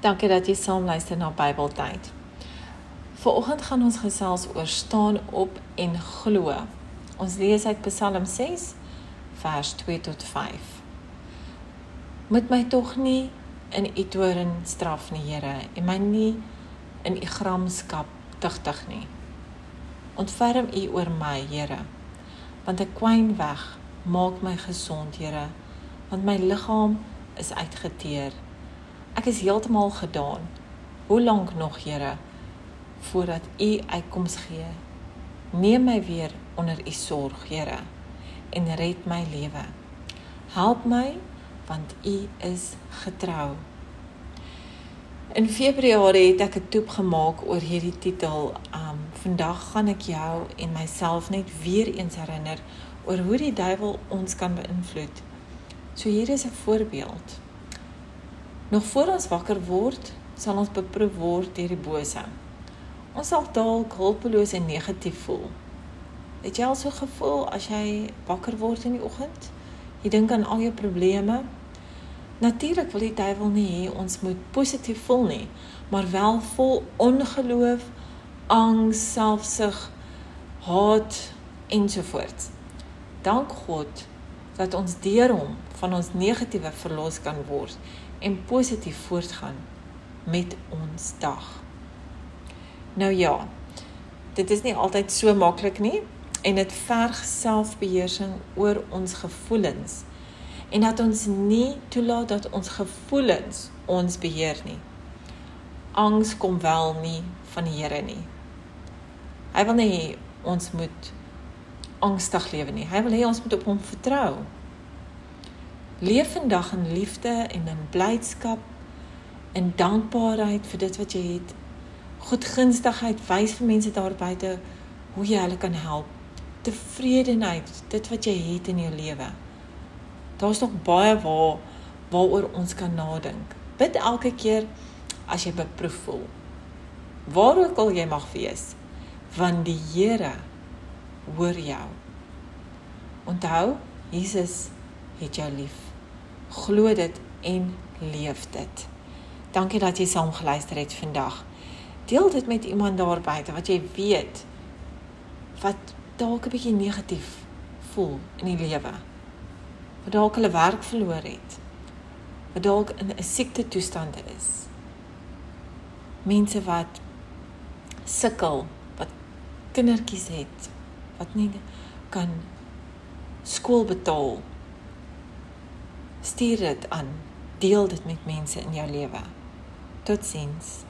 Dankie dat jy saam luister na Bybeltyd. Vanoggend gaan ons gesels oor staan op en glo. Ons lees uit Psalm 6 vers 2 tot 5. Moet my tog nie in u toorn straf nie, Here, en my nie in u gramskap tigtig nie. Ontferm u oor my, Here, want 'n kwyn weg maak my gesond, Here, want my liggaam is uitgeteer. Ek is heeltemal gedaan. Hoe lank nog, Here, voordat U uitkoms gee? Neem my weer onder U sorg, Here, en red my lewe. Help my want U is getrou. In Februarie het ek 'n toep gemaak oor hierdie titel. Um vandag gaan ek jou en myself net weer eens herinner oor hoe die duiwel ons kan beïnvloed. So hier is 'n voorbeeld. Nog voor ons wakker word, sal ons beproef word deur die bose. Ons sal dalk hulpeloos en negatief voel. Het jy al so gevoel as jy wakker word in die oggend? Jy dink aan al jou probleme. Natuurlik wil die duiwel nie hê ons moet positief voel nie, maar wel vol ongeloof, angs, selfsug, haat ensovoorts. Dank God dat ons deur hom van ons negatiewe verlos kan word en positief voortgaan met ons dag. Nou ja, dit is nie altyd so maklik nie en dit verg selfbeheersing oor ons gevoelens en dat ons nie toelaat dat ons gevoelens ons beheer nie. Angs kom wel nie van die Here nie. Hy wil nie ons moet angstig lewe nie. Hy wil hê ons moet op hom vertrou. Leef vandag in liefde en in blydskap en dankbaarheid vir dit wat jy het. Goedgunstigheid wys vir mense daar buite hoe jy hulle kan help. Tevredenheid, dit wat jy het in jou lewe. Daar's nog baie waar waaroor ons kan nadink. Bid elke keer as jy beproef voel. Waar ook al jy mag wees, want die Here hoor jou. Onthou, Jesus het jou lief glo dit en leef dit. Dankie dat jy saam geluister het vandag. Deel dit met iemand daar buite wat jy weet wat dalk 'n bietjie negatief voel in die lewe. Wat dalk hulle werk verloor het. Wat dalk in 'n siekte toestand is. Mense wat sukkel, wat kindertjies het wat nie kan skool betaal Stuur dit aan. Deel dit met mense in jou lewe. Totsiens.